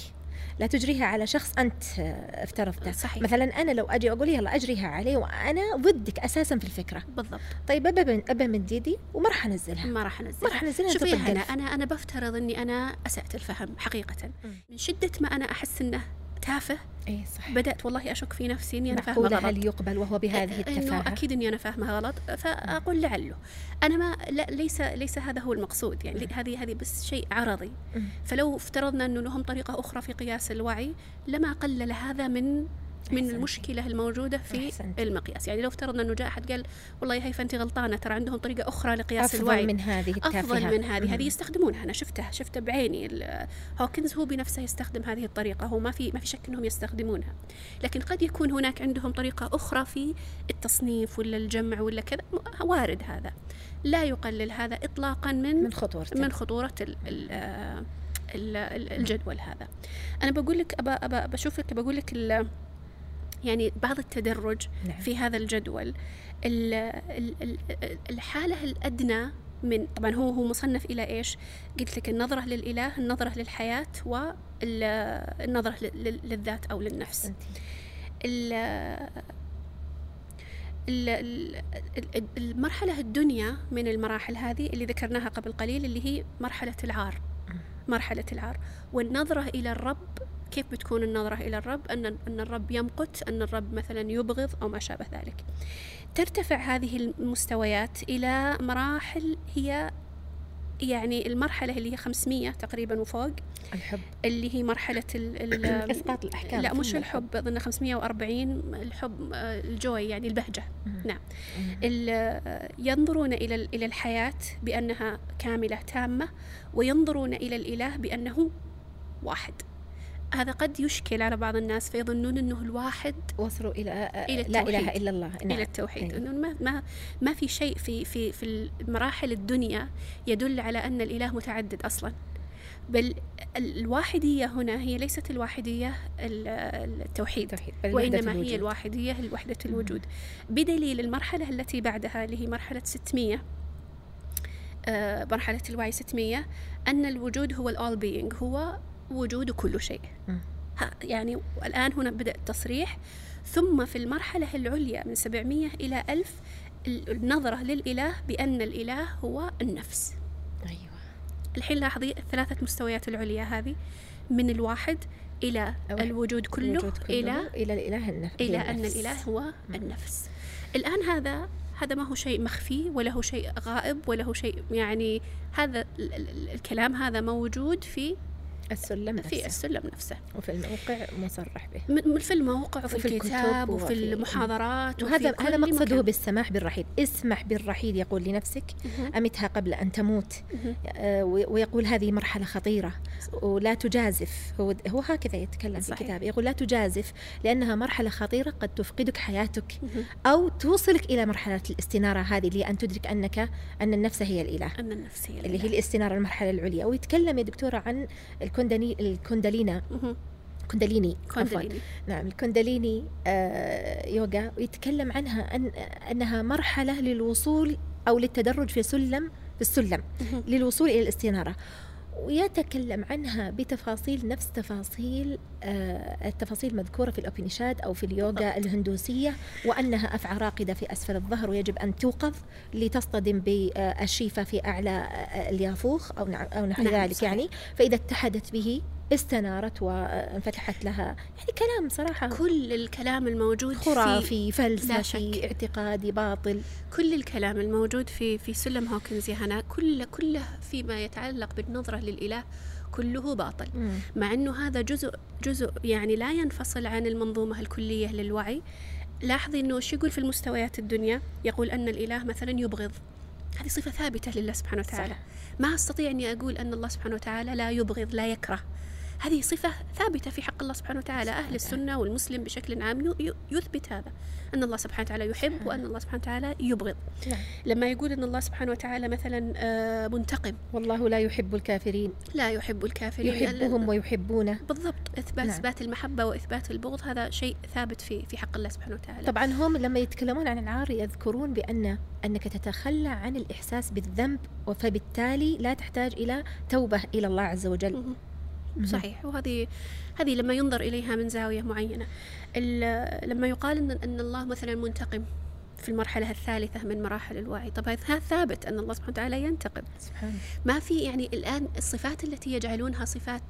لا تجريها على شخص أنت آه، افترضته صحيح. مثلا أنا لو أجي أقول يلا أجريها عليه وأنا ضدك أساسا في الفكرة بالضبط طيب ابى من ابى من ديدي وما راح أنزلها ما راح أنزلها ما راح أنزلها شوفي هنا. أنا أنا بفترض إني أنا أسأت الفهم حقيقة مم. من شدة ما أنا أحس إنه تافه. اي صح بدأت والله أشك في نفسي إني أنا فاهمه غلط هل يقبل وهو بهذه إنه التفاهة؟ أكيد إني أنا فاهمها غلط. فأقول لعله. أنا ما لا ليس ليس هذا هو المقصود. يعني مم. هذه هذه بس شيء عرضي. فلو افترضنا إنه لهم طريقة أخرى في قياس الوعي لما قلل هذا من من. المشكلة الموجودة في أحسنتي. المقياس. يعني لو افترضنا أنه جاء أحد قال والله هي فانت غلطانة ترى عندهم طريقة أخرى لقياس الوعي افضل من هذه التافهة. أفضل من هذه. هذه يستخدمونها. أنا شفتها شفتها بعيني. هوكنز هو بنفسه يستخدم هذه الطريقة. هو ما في ما في شك إنهم يستخدمونها. لكن قد يكون هناك عندهم طريقة أخرى في التصنيف ولا الجمع ولا كذا. وارد هذا. لا يقلل هذا اطلاقا من من خطورته من خطورة ال ال ال- ال- الجدول هذا. أنا بقول لك ابى ابى بشوف لك بقول لك يعني بعض التدرج نعم. في هذا الجدول. ال- ال- ال- الحالة الأدنى من طبعا هو هو مصنف إلى إيش؟ قلت لك النظرة للإله النظرة للحياة والنظرة للذات أو للنفس. المرحلة الدنيا من المراحل هذه اللي ذكرناها قبل قليل اللي هي مرحلة العار. مرحلة العار. والنظرة إلى الرب كيف بتكون النظرة إلى الرب؟ أن أن الرب يمقت أن الرب مثلا يبغض أو ما شابه ذلك. ترتفع هذه المستويات إلى مراحل هي يعني المرحلة اللي هي 500 تقريبا وفوق. الحب. اللي هي مرحلة ال ال إسقاط الأحكام. لا مش الحب. أظن 540 الحب آه، الجوي يعني البهجة. نعم. ينظرون إلى ال- إلى الحياة بأنها كاملة تامة وينظرون إلى الإله بأنه واحد. هذا قد يشكل على بعض الناس فيظنون أنه الواحد وصلوا إلى إلى لا إله التوحيد. إلا الله. إلى التوحيد. أنه ما ما ما في شيء في في في المراحل الدنيا يدل على أن الإله متعدد أصلا. بل ال- الواحدية هنا هي ليست الواحدية ال- التوحيد التوحيد وإنما هي الوجود. الواحدية وحدة الوجود. بدليل المرحلة التي بعدها اللي هي مرحلة 600 آه، مرحلة الوعي 600 أن الوجود هو الأول بينج هو وجود كل شيء. يعني الآن هنا بدأ التصريح. ثم في المرحلة العليا من 700 إلى 1000 ال- النظرة للإله بأن الإله هو النفس. أيوه. الحين لاحظي الثلاثة مستويات العليا هذه. من الواحد إلى الوجود كله, الوجود كله إلى إلى الإله النفس. إلى أن الإله هو النفس. الآن هذا هذا ما هو شيء مخفي ولا هو شيء غائب ولا هو شيء يعني هذا ال- ال- الكلام هذا موجود في السلم في نفسه السلم نفسه وفي الموقع مصرح به في الموقع وفي, وفي الكتاب وفي- وفي المحاضرات وهذا وفي هذا مقصده مكان. بالسماح بالرحيل اسمح بالرحيل يقول لنفسك. أمتها قبل أن تموت. آه، وي- ويقول هذه مرحلة خطيرة ولا تجازف هو هو هكذا يتكلم في صحيح. كتابه يقول لا تجازف لأنها مرحلة خطيرة قد تفقدك حياتك. أو توصلك إلى مرحلة الاستنارة هذه اللي أن تدرك أنك أن النفس هي الإله أن النفس هي اللي هي الإله. الاستنارة المرحلة العليا ويتكلم يا دكتورة عن الكوندني الكوندالينا. كونداليني كونداليني نعم الكونداليني آه يوغا ويتكلم عنها أن أنها مرحلة للوصول أو للتدرج في سلم في السلم. للوصول إلى الاستنارة. ويتكلم عنها بتفاصيل نفس تفاصيل آه، التفاصيل المذكورة في الأوبنشاد أو في اليوغا الهندوسية وأنها أفعى راقدة في أسفل الظهر ويجب أن توقظ لتصطدم بالشيفة في أعلى آه، اليافوخ أو نحو نعم، ذلك صحيح. يعني فإذا اتحدت به استنارت وانفتحت لها. يعني كلام صراحة كل الكلام الموجود خرافي فلسفي اعتقادي باطل. كل الكلام الموجود في في سلم هوكنز يا هنا كله كله فيما يتعلق بالنظرة للإله كله باطل. مم. مع أنه هذا جزء جزء يعني لا ينفصل عن المنظومة الكلية للوعي. لاحظي أنه شو يقول في المستويات الدنيا؟ يقول أن الإله مثلا يبغض. هذه صفة ثابتة لله سبحانه وتعالى. صح. ما أستطيع أني أقول أن الله سبحانه وتعالى لا يبغض لا يكره. هذه صفة ثابتة في حق الله سبحانه وتعالى. أهل السنة والمسلم بشكل عام يثبت هذا أن الله سبحانه وتعالى يحب وأن الله سبحانه وتعالى يبغض. نعم. لما يقول أن الله سبحانه وتعالى مثلا آه، منتقم. والله لا يحب الكافرين. لا يحب الكافرين. يحبهم ويحبونه. بالضبط. إثبات نعم. إثبات المحبة وإثبات البغض هذا شيء ثابت في في حق الله سبحانه وتعالى. طبعا هم لما يتكلمون عن العار يذكرون بأن أنك تتخلى عن الإحساس بالذنب فبالتالي لا تحتاج إلى توبة إلى الله عز وجل. صحيح. وهذه هذه لما ينظر إليها من زاوية معينة. ال- لما يقال أن, أن الله مثلا منتقم في المرحلة الثالثة من مراحل الوعي. طبعا هذا ثابت أن الله سبحانه وتعالى ينتقم. سبحان ما في يعني الآن الصفات التي يجعلونها صفات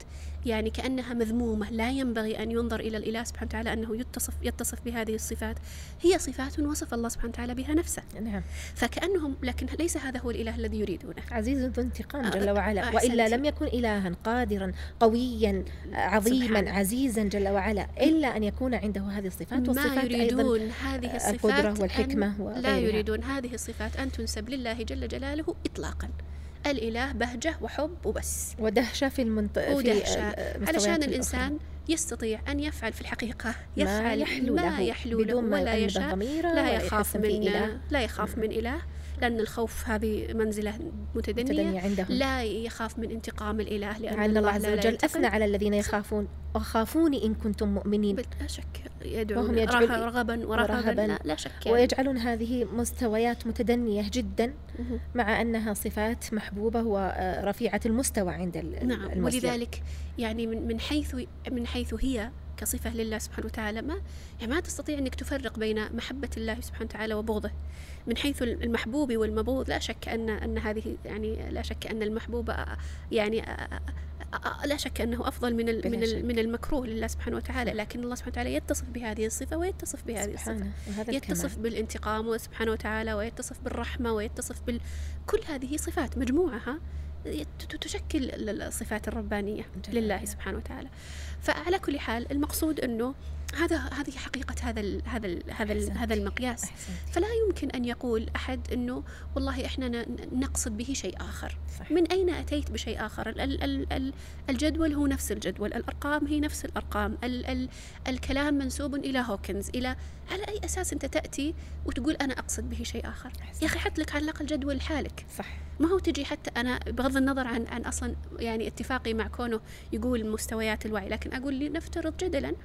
يعني كأنها مذمومة لا ينبغي أن ينظر إلى الإله سبحانه وتعالى أنه يتصف يتصف بهذه الصفات. هي صفات وصف الله سبحانه وتعالى بها نفسه. نعم. فكأنهم لكن ليس هذا هو الإله الذي يريدونه. عزيز ذو انتقام آه، جل وعلا. أحسنتي. وإلا لم يكن إلها قادرا قويا عظيما. عزيزا جل وعلا. إلا أن يكون عنده هذه الصفات ما والصفات أيضا يريدون هذه الصفات القدرة والحكمة لا. يريدون هذه الصفات أن تنسب لله جل جلاله إطلاقا. الإله بهجة وحب وبس. ودهشة في المنطقة ودهشة. علشان الإنسان الإنسان يستطيع أن يفعل في الحقيقة. ما يفعل يحلو ما له يحلو له ما ولا يشاء لا يخاف من. لا يخاف من إله. لأن الخوف هذه منزلة متدنية متدني عندهم لا يخاف من انتقام الإله لأن عن الله عز وجل. أثنى على الذين يخافون وخافوني إن كنتم مؤمنين بلا شك يدعون وهم يجعل- رغبا ورهبا ورهباً. لا, لا شك يعني. ويجعلون هذه مستويات متدنية جدا. مع أنها صفات محبوبة ورفيعة المستوى عند نعم المسلم ولذلك يعني من حيث من حيث هي كصفة لله سبحانه وتعالى ما يعني ما تستطيع أنك تفرق بين محبة الله سبحانه وتعالى وبغضه من حيث المحبوب والمبغوض لا شك أن أن هذه يعني لا شك أن المحبوب يعني لا شك أنه أفضل من من من المكروه لله سبحانه وتعالى لكن الله سبحانه وتعالى يتصف بهذه الصفة ويتصف بهذه وهذا يتصف الكمال. بالانتقام سبحانه وتعالى ويتصف بالرحمة ويتصف بال كل هذه صفات مجموعها تشكل ال- ال- الصفات الربانية جل لله. سبحانه وتعالى. فعلى كل حال المقصود أنه هذا هذه حقيقة هذا ال هذا ال هذا ال أحسنت. هذا المقياس. أحسنت. فلا يمكن أن يقول أحد أنه والله إحنا نقصد به شيء آخر. صح من أين أتيت بشيء آخر؟ ال- ال- ال- ال- الجدول هو نفس الجدول الأرقام هي نفس الأرقام ال ال الكلام منسوب إلى هوكنز إلى على أي أساس أنت تأتي وتقول أنا أقصد به شيء آخر؟ أحسنت. يا أخي حط لك على الأقل جدول حالك. صح. ما هو تجي حتى أنا بغض النظر عن عن أصلا يعني اتفاقي مع كونه يقول مستويات الوعي لكن أقول لي نفترض جدلا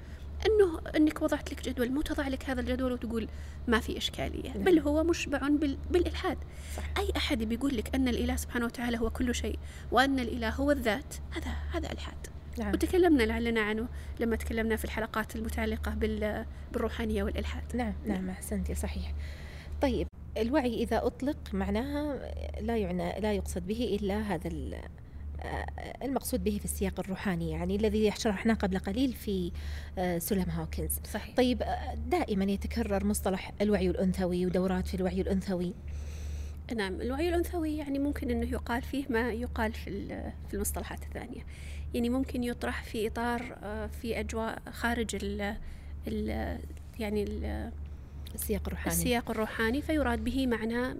أنه أنك وضعت لك جدول مو تضع لك هذا الجدول وتقول ما في إشكالية نعم. بل هو مشبع بال بالإلحاد. صح. أي أحد بيقول لك أن الإله سبحانه وتعالى هو كل شيء وأن الإله هو الذات هذا هذا إلحاد. نعم. وتكلمنا لعلنا عنه لما تكلمنا في الحلقات المتعلقة بال بالروحانية والإلحاد. نعم نعم أحسنتي صحيح. طيب الوعي إذا أطلق معناها لا يعنى لا يقصد به إلا هذا المقصود به في السياق الروحاني يعني الذي شرحناه قبل قليل في آه، سلم هوكنز صحيح. طيب آه، دائما يتكرر مصطلح الوعي الأنثوي ودورات في الوعي الأنثوي. نعم الوعي الأنثوي يعني ممكن أنه يقال فيه ما يقال في ال- في المصطلحات الثانية. يعني ممكن يطرح في إطار آه، في أجواء خارج ال ال يعني ال السياق الروحاني. السياق الروحاني فيراد به معنى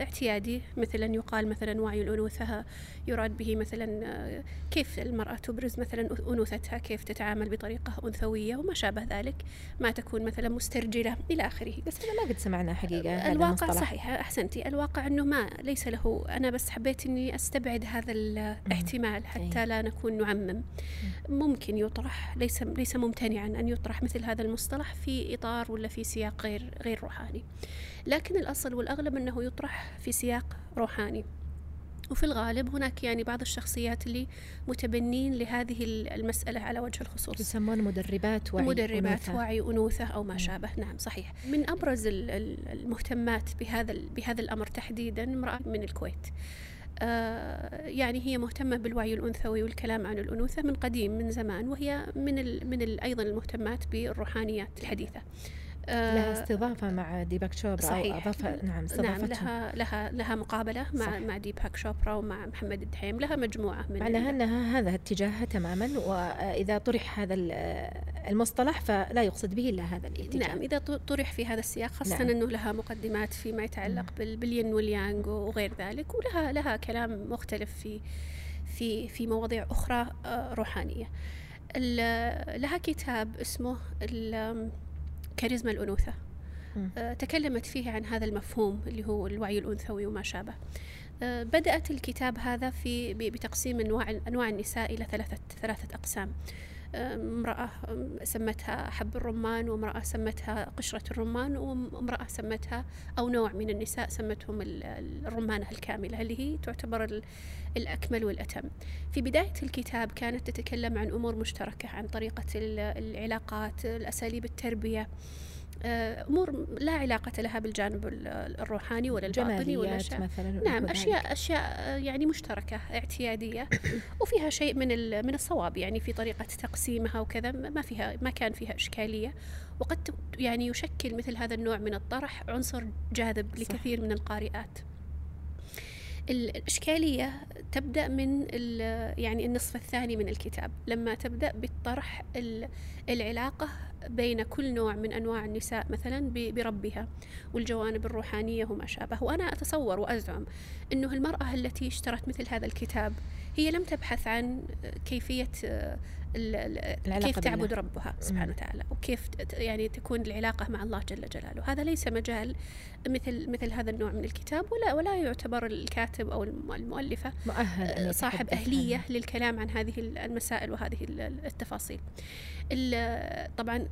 اعتيادي. مثلا يقال مثلا وعي الأنوثة يراد به مثلا آه، كيف المرأة تبرز مثلا أنوثتها؟ كيف تتعامل بطريقة أنثوية؟ وما شابه ذلك ما تكون مثلا مسترجلة إلى آخره. بس أنا ما قد سمعنا حقيقة هذا الواقع المصطلح. صحيح أحسنتي. الواقع أنه ما ليس له. أنا بس حبيت أني أستبعد هذا الاحتمال حتى. لا نكون نعمم. ممكن يطرح ليس ليس ممتنعا أن يطرح مثل هذا المصطلح في إطار ولا في سياق غير غير روحاني. لكن الأصل والأغلب أنه يطرح في سياق روحاني. وفي الغالب هناك يعني بعض الشخصيات اللي متبنين لهذه المسألة على وجه الخصوص. يسمون مدربات وعي مدربات أنوثة. وعي أنوثة أو ما شابه. نعم صحيح. من أبرز ال- ال- المهتمات بهذا بهذا الأمر تحديدا امرأة من الكويت. آه، يعني هي مهتمة بالوعي الأنثوي والكلام عن الأنوثة من قديم من زمان وهي من ال من ال أيضا المهتمات بالروحانيات الحديثة. لها آه، استضافة مع ديباك شوبرا صحيح أو أضافة نعم نعم لها لها لها مقابلة مع صح. مع ديباك شوبرا ومع محمد الدحيم لها مجموعة من معناها أنها هذا اتجاهها تماما وإذا طرح هذا المصطلح فلا يقصد به إلا هذا الاتجاه نعم إذا طرح في هذا السياق خاصة نعم. أنه لها مقدمات فيما يتعلق نعم. بالين واليانغ وغير ذلك ولها لها كلام مختلف في في في مواضيع أخرى آه، روحانية لها كتاب اسمه كاريزما الأنوثة. آه، تكلمت فيه عن هذا المفهوم اللي هو الوعي الأنثوي وما شابه. آه، بدأت الكتاب هذا في بتقسيم أنواع أنواع النساء إلى ثلاثة ثلاثة أقسام. امرأة سمتها حب الرمان وامرأة سمتها قشرة الرمان وامرأة سمتها أو نوع من النساء سمتهم الرمانة الكاملة اللي هي تعتبر الأكمل والأتم. في بداية الكتاب كانت تتكلم عن أمور مشتركة عن طريقة العلاقات الأساليب التربية. أمور لا علاقة لها بالجانب الروحاني ولا الباطني ولا شيء. مثلا نعم أشياء أشياء يعني مشتركة اعتيادية. وفيها شيء من من الصواب يعني في طريقة تقسيمها وكذا ما فيها ما كان فيها إشكالية. وقد يعني يشكل مثل هذا النوع من الطرح عنصر جاذب لكثير من القارئات. الإشكالية تبدأ من يعني النصف الثاني من الكتاب. لما تبدأ بالطرح العلاقة بين كل نوع من أنواع النساء مثلا بربها والجوانب الروحانية وما شابه. وأنا أتصور وأزعم أنه المرأة التي اشترت مثل هذا الكتاب هي لم تبحث عن كيفية كيف تعبد بالله. ربها سبحانه وتعالى وكيف يعني تكون العلاقة مع الله جل جلاله هذا ليس مجال مثل مثل هذا النوع من الكتاب ولا ولا يعتبر الكاتب أو المؤلفة مؤهل صاحب أهلية. للكلام عن هذه المسائل وهذه التفاصيل طبعا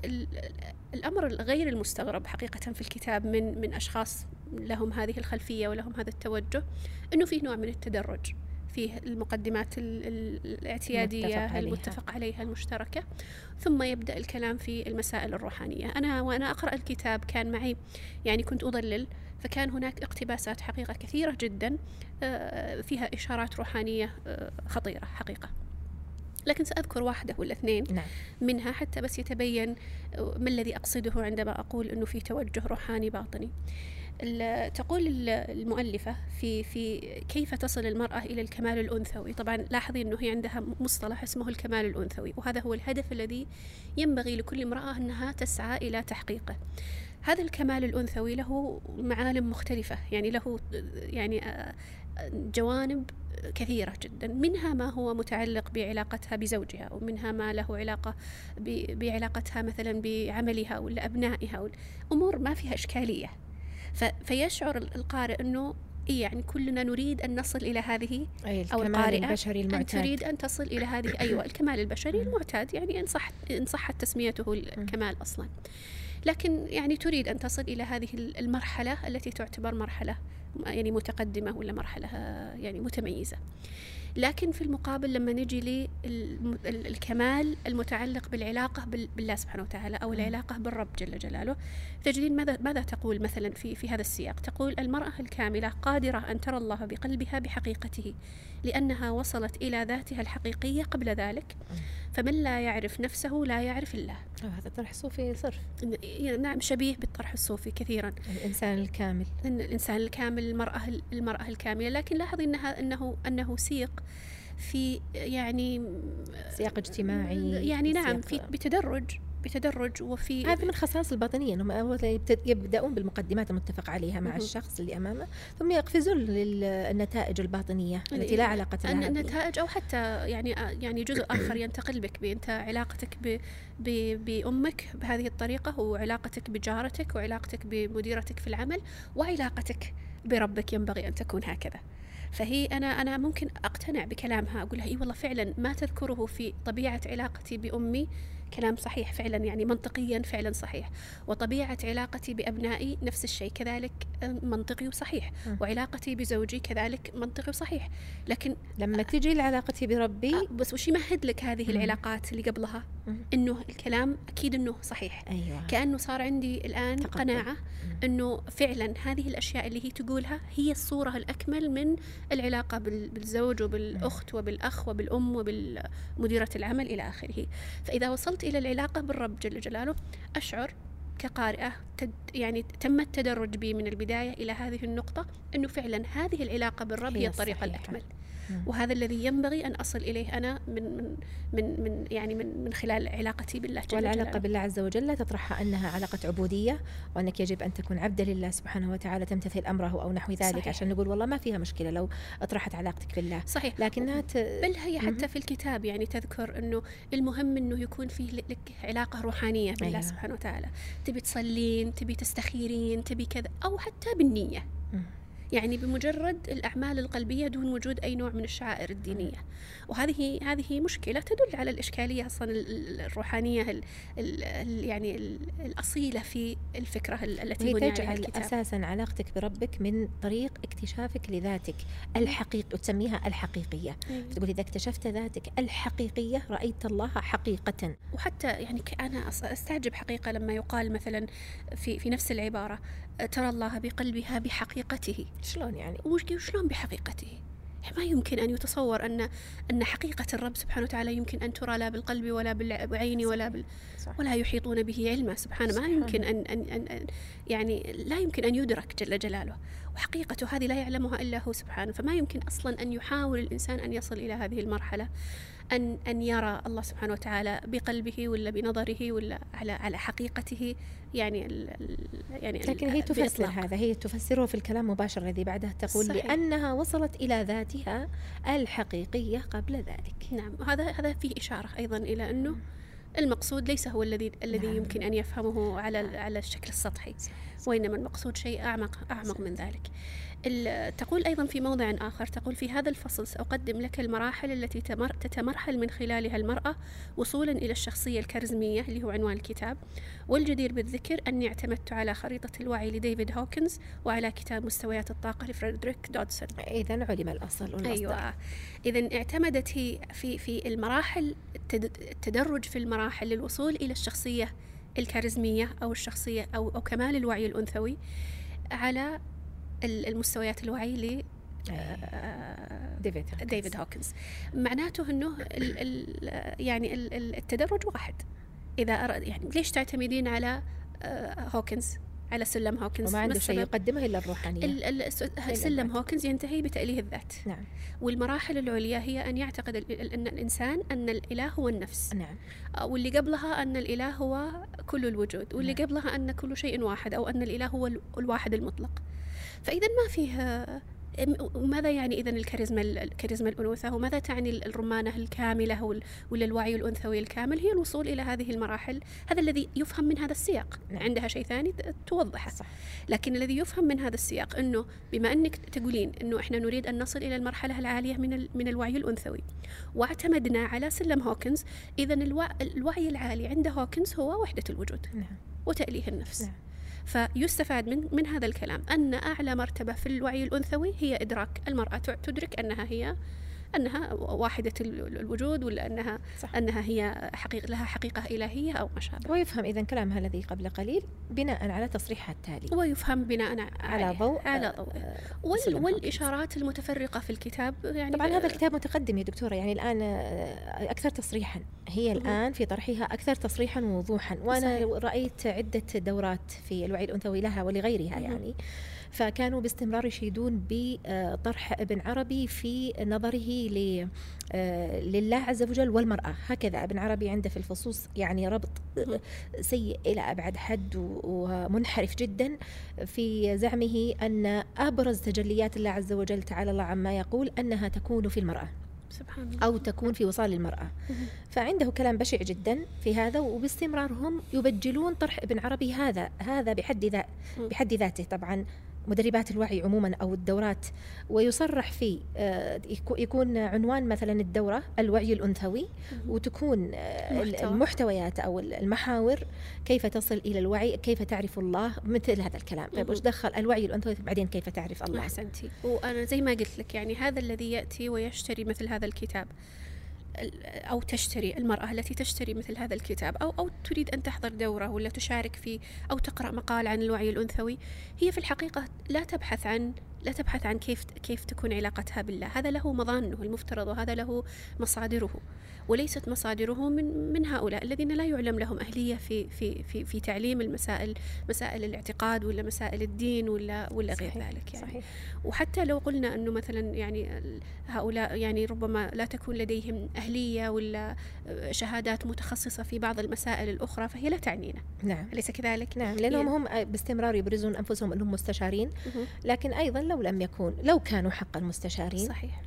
الأمر غير المستغرب حقيقة في الكتاب من من أشخاص لهم هذه الخلفية ولهم هذا التوجه أنه في نوع من التدرج فيه المقدمات الاعتيادية المتفق عليها. المشتركة. ثم يبدأ الكلام في المسائل الروحانية. أنا وأنا أقرأ الكتاب كان معي يعني كنت أضلل فكان هناك اقتباسات حقيقة كثيرة جدا آه، فيها إشارات روحانية آه، خطيرة حقيقة. لكن سأذكر واحدة ولا اثنين نعم. منها حتى بس يتبين ما الذي أقصده عندما أقول أنه في توجه روحاني باطني. تقول المؤلفة في في كيف تصل المرأة إلى الكمال الأنثوي. طبعا لاحظي أنه هي عندها مصطلح اسمه الكمال الأنثوي وهذا هو الهدف الذي ينبغي لكل امرأة أنها تسعى إلى تحقيقه. هذا الكمال الأنثوي له معالم مختلفة يعني له يعني جوانب كثيرة جدا. منها ما هو متعلق بعلاقتها بزوجها ومنها ما له علاقة بعلاقتها مثلا بعملها ولا أبنائها أمور ما فيها إشكالية. فيشعر القارئ أنه إيه يعني كلنا نريد أن نصل إلى هذه أي أو القارئة البشري المعتاد. أن تريد أن تصل إلى هذه أيوة الكمال البشري المعتاد يعني إن صح إن صحت تسميته الكمال أصلا. لكن يعني تريد أن تصل إلى هذه المرحلة التي تعتبر مرحلة يعني متقدمة ولا مرحلة يعني متميزة. لكن في المقابل لما نجي للكمال المتعلق بالعلاقة بالله سبحانه وتعالى أو العلاقة بالرب جل جلاله. تجدين ماذا ماذا تقول مثلا في في هذا السياق؟ تقول المرأة الكاملة قادرة أن ترى الله بقلبها بحقيقته. لأنها وصلت إلى ذاتها الحقيقية قبل ذلك. فمن لا يعرف نفسه لا يعرف الله. هذا طرح صوفي صرف. نعم شبيه بالطرح الصوفي كثيرا. الإنسان الكامل. الإنسان الكامل المرأة المرأة الكاملة. لكن لاحظي أنها أنه أنه سيق في يعني سياق اجتماعي يعني نعم في بتدرج. بتدرج وفي هذا من خصائص الباطنية أنهم أول يبدأون بالمقدمات المتفق عليها مع الشخص اللي أمامه ثم يقفزون للنتائج الباطنية التي لا علاقة لها النتائج أو حتى يعني يعني جزء آخر ينتقل بك بأنت علاقتك ب بأمك بهذه الطريقة وعلاقتك بجارتك وعلاقتك بمديرتك في العمل وعلاقتك بربك ينبغي أن تكون هكذا. فهي أنا أنا ممكن أقتنع بكلامها أقول لها إي والله فعلا ما تذكره في طبيعة علاقتي بأمي كلام صحيح فعلا يعني منطقيا فعلا صحيح وطبيعة علاقتي بأبنائي نفس الشيء كذلك منطقي وصحيح م. وعلاقتي بزوجي كذلك منطقي وصحيح لكن لما تجي لعلاقتي بربي بس وش يمهد لك هذه. العلاقات اللي قبلها. إنه الكلام أكيد إنه صحيح أيوه كأنه صار عندي الآن تقبل. قناعة. إنه فعلا هذه الأشياء اللي هي تقولها هي الصورة الأكمل من العلاقة بال- بالزوج وبالأخت وبالأخ وبالأم وبالمديرة العمل إلى آخره فإذا وصلت إلى العلاقة بالرب جل جلاله أشعر كقارئة تد يعني تم التدرج بي من البداية إلى هذه النقطة أنه فعلا هذه العلاقة بالرب هي هي الطريقة. الأكمل. وهذا الذي ينبغي أن أصل إليه أنا من من من, من يعني من من خلال علاقتي بالله جل والعلاقة جلاله. بالله عز وجل تطرحها أنها علاقة عبودية وأنك يجب أن تكون عبدا لله سبحانه وتعالى تمتثل أمره أو نحو ذلك صحيح. عشان نقول والله ما فيها مشكلة لو أطرحت علاقتك بالله صحيح لكنها ت... بل هي. حتى في الكتاب يعني تذكر إنه المهم إنه يكون فيه لك علاقة روحانية بالله أيوة. سبحانه وتعالى تبي تصلين تبي تستخيرين تبي كذا أو حتى بالنية مم. يعني بمجرد الأعمال القلبية دون وجود أي نوع من الشعائر الدينية. وهذه هذه مشكلة تدل على الإشكالية أصلا ال- ال- الروحانية ال ال ال يعني ال الأصيلة في الفكرة ال- التي عليها تجعل الكتاب. أساسا علاقتك بربك من طريق اكتشافك لذاتك الحقيقي وتسميها الحقيقية. أيوة. تقول إذا اكتشفت ذاتك الحقيقية رأيت الله حقيقة. وحتى يعني أنا أستعجب حقيقة لما يقال مثلا في في نفس العبارة ترى الله بقلبها بحقيقته. شلون يعني؟ وش- وشلون بحقيقته؟ ما يمكن أن يتصور أن أن حقيقة الرب سبحانه وتعالى يمكن أن ترى لا بالقلب ولا بالعين ولا بال. ولا يحيطون به علما. سبحانه ما. يمكن أن, أن, أن, أن يعني لا يمكن أن يدرك جل جلاله. وحقيقته هذه لا يعلمها إلا هو سبحانه. فما يمكن أصلا أن يحاول الإنسان أن يصل إلى هذه المرحلة. أن أن يرى الله سبحانه وتعالى بقلبه ولا بنظره ولا على على حقيقته يعني ال يعني لكن هي تفسر بإطلاق. هذا هي تفسره في الكلام مباشر الذي بعده تقول صحيح. لأنها وصلت إلى ذاتها الحقيقية قبل ذلك نعم وهذا هذا فيه إشارة أيضا إلى أنه المقصود ليس هو الذي الذي نعم. يمكن أن يفهمه على على الشكل السطحي وإنما المقصود شيء أعمق أعمق من ذلك. تقول أيضا في موضع آخر تقول في هذا الفصل سأقدم لك المراحل التي تمر تتمرحل من خلالها المرأة وصولا إلى الشخصية الكاريزمية اللي هو عنوان الكتاب. والجدير بالذكر أني اعتمدت على خريطة الوعي لديفيد هوكنز وعلى كتاب مستويات الطاقة لفريدريك دودسون. إذا علم الأصل والمصدر. أيوه. اذا اعتمدت هي في في المراحل التد- التدرج في المراحل للوصول إلى الشخصية الكاريزمية أو الشخصية أو أو كمال الوعي الأنثوي على ال- المستويات الوعي ل آه، ديفيد هوكنز. ديفيد هوكنز. معناته إنه ال ال يعني ال- ال- التدرج واحد. إذا أراد يعني ليش تعتمدين على آه، هوكنز؟ على سلم هوكنز وما ما عنده شيء؟ يقدمه إلا الروحانية. ال- ال- سلم هوكنز ينتهي بتأليه الذات. نعم. والمراحل العليا هي أن يعتقد ال- ال- أن الإنسان أن الإله هو النفس. نعم. واللي قبلها أن الإله هو كل الوجود واللي نعم. قبلها أن كل شيء واحد أو أن الإله هو ال- الواحد المطلق. فإذا ما فيه أم- ماذا يعني إذا الكاريزما الكاريزما الأنوثة؟ وماذا تعني ال- الرمانة الكاملة ولا الوعي الأنثوي الكامل؟ هي الوصول إلى هذه المراحل هذا الذي يفهم من هذا السياق. نعم. عندها شيء ثاني توضحه. صح. لكن الذي يفهم من هذا السياق إنه بما إنك تقولين إنه إحنا نريد أن نصل إلى المرحلة العالية من من الوعي الأنثوي واعتمدنا على سلم هوكنز اذا الوع الوعي العالي عند هوكنز هو وحدة الوجود. نعم. وتأليه النفس. نعم. فيستفاد من من هذا الكلام أن أعلى مرتبة في الوعي الأنثوي هي إدراك المرأة تدرك أنها هي أنها واحدة ال- الوجود ولا أنها صح. أنها هي حقيقه لها حقيقة إلهية أو ما شابه ويفهم إذا كلامها الذي قبل قليل بناء على تصريحها التالي ويفهم بناء على ضوء على ضوء آه، وال. والإشارات المتفرقة في الكتاب يعني طبعا هذا الكتاب متقدم يا دكتورة يعني الآن آه، أكثر تصريحا هي. الآن في طرحها أكثر تصريحا ووضوحا وأنا صحيح. رأيت عدة دورات في الوعي الأنثوي لها ولغيرها. يعني فكانوا باستمرار يشيدون بطرح ابن عربي في نظره ل آه، لله عز وجل والمرأة هكذا ابن عربي عنده في الفصوص يعني ربط. سيء إلى أبعد حد ومنحرف جدا في زعمه أن أبرز تجليات الله عز وجل تعالى الله عما يقول أنها تكون في المرأة سبحان الله أو تكون في وصال المرأة. فعنده كلام بشع جدا في هذا وباستمرار هم يبجلون طرح ابن عربي هذا هذا بحد ذا. بحد ذاته طبعا مدربات الوعي عموما أو الدورات ويصرح في آه، يكون عنوان مثلا الدورة الوعي الأنثوي وتكون آه، المحتويات أو المحاور كيف تصل إلى الوعي كيف تعرف الله مثل هذا الكلام. طيب وش دخل الوعي الأنثوي بعدين كيف تعرف الله؟ أحسنتي. وأنا زي ما قلت لك يعني هذا الذي يأتي ويشتري مثل هذا الكتاب. أو تشتري المرأة التي تشتري مثل هذا الكتاب أو أو تريد أن تحضر دورة ولا تشارك في أو تقرأ مقال عن الوعي الأنثوي هي في الحقيقة لا تبحث عن لا تبحث عن كيف كيف تكون علاقتها بالله. هذا له مظانه المفترض وهذا له مصادره. وليست مصادره من من هؤلاء الذين لا يعلم لهم أهلية في في في في تعليم المسائل مسائل الاعتقاد ولا مسائل الدين ولا ولا غير ذلك يعني. صحيح. وحتى لو قلنا أنه مثلا يعني هؤلاء يعني ربما لا تكون لديهم أهلية ولا شهادات متخصصة في بعض المسائل الأخرى فهي لا تعنينا. نعم. أليس كذلك؟ نعم لأنهم هم باستمرار يبرزون أنفسهم أنهم مستشارين. لكن أيضا لو لم يكون لو كانوا حقا مستشارين. صحيح.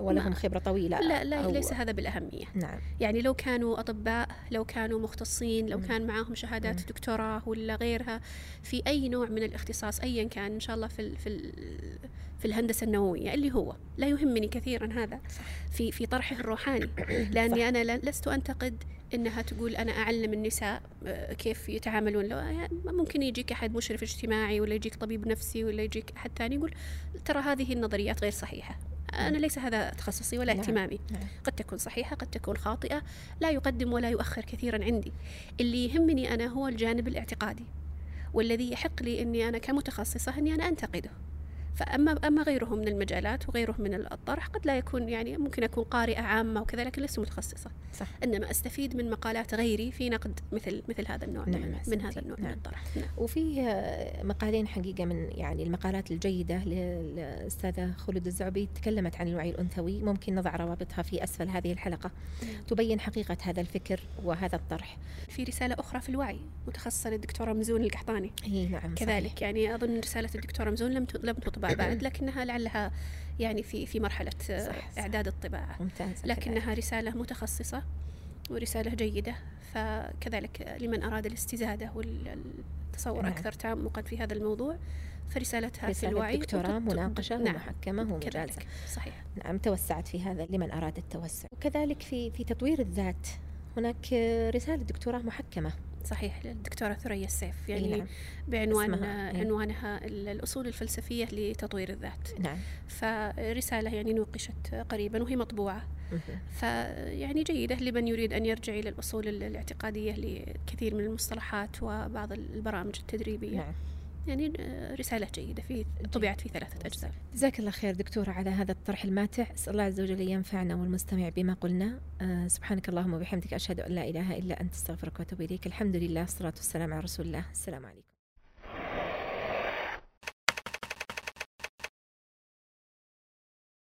ولهم خبرة طويلة لا لا ليس هذا بالأهمية. نعم. يعني لو كانوا أطباء لو كانوا مختصين لو كان معهم شهادات دكتوراه ولا غيرها في أي نوع من الاختصاص أيا كان إن شاء الله في في في الهندسة النووية اللي هو لا يهمني كثيرا هذا في في طرحه الروحاني. لأني أنا لست أنتقد إنها تقول أنا أعلم النساء آه، كيف يتعاملون. لو يعني ممكن يجيك أحد مشرف اجتماعي ولا يجيك طبيب نفسي ولا يجيك أحد ثاني يقول ترى هذه النظريات غير صحيحة. أنا نعم. ليس هذا تخصصي ولا نعم. اهتمامي نعم. قد تكون صحيحة قد تكون خاطئة لا يقدم ولا يؤخر كثيرا عندي اللي يهمني أنا هو الجانب الاعتقادي والذي يحق لي أني أنا كمتخصصة أني أنا أنتقده فأما أما غيره من المجالات وغيره من الطرح قد لا يكون يعني ممكن أكون قارئة عامة وكذا لكن لست متخصصة صح. إنما أستفيد من مقالات غيري في نقد مثل مثل هذا النوع نعم من, من هذا النوع نعم. من الطرح نعم. وفي مقالين حقيقة من يعني المقالات الجيدة للأستاذة خلود الزعبي تكلمت عن الوعي الأنثوي ممكن نضع روابطها في أسفل هذه الحلقة نعم. تبين حقيقة هذا الفكر وهذا الطرح في رسالة أخرى في الوعي متخصصة للدكتورة مزون القحطاني نعم كذلك صحيح. يعني أظن رسالة الدكتورة مزون لم لم تطبع بعد لكنها لعلها يعني في في مرحلة صح إعداد الطباعة. ممتاز لكنها رسالة متخصصة ورسالة جيدة فكذلك لمن أراد الاستزادة والتصور نعم. أكثر تعمقا في هذا الموضوع فرسالتها في الوعي دكتوراه مناقشة نعم. ومحكمة ومجازة. صحيح. نعم توسعت في هذا لمن أراد التوسع. وكذلك في في تطوير الذات هناك رسالة دكتوراه محكمة. صحيح للدكتورة ثريا السيف يعني نعم. بعنوان إيه. عنوانها الأصول الفلسفية لتطوير الذات نعم. فرسالة يعني نوقشت قريبا وهي مطبوعة فيعني جيدة لمن يريد أن يرجع إلى الأصول الاعتقادية لكثير من المصطلحات وبعض البرامج التدريبية نعم. يعني رسالة جيدة في طبعت في ثلاثة أجزاء. جزاك الله خير دكتورة على هذا الطرح الماتع أسأل الله عز وجل ينفعنا والمستمع بما قلنا. أه سبحانك اللهم وبحمدك أشهد أن لا إله إلا أنت أستغفرك وأتوب إليك. الحمد لله والصلاة والسلام على رسول الله. السلام عليكم.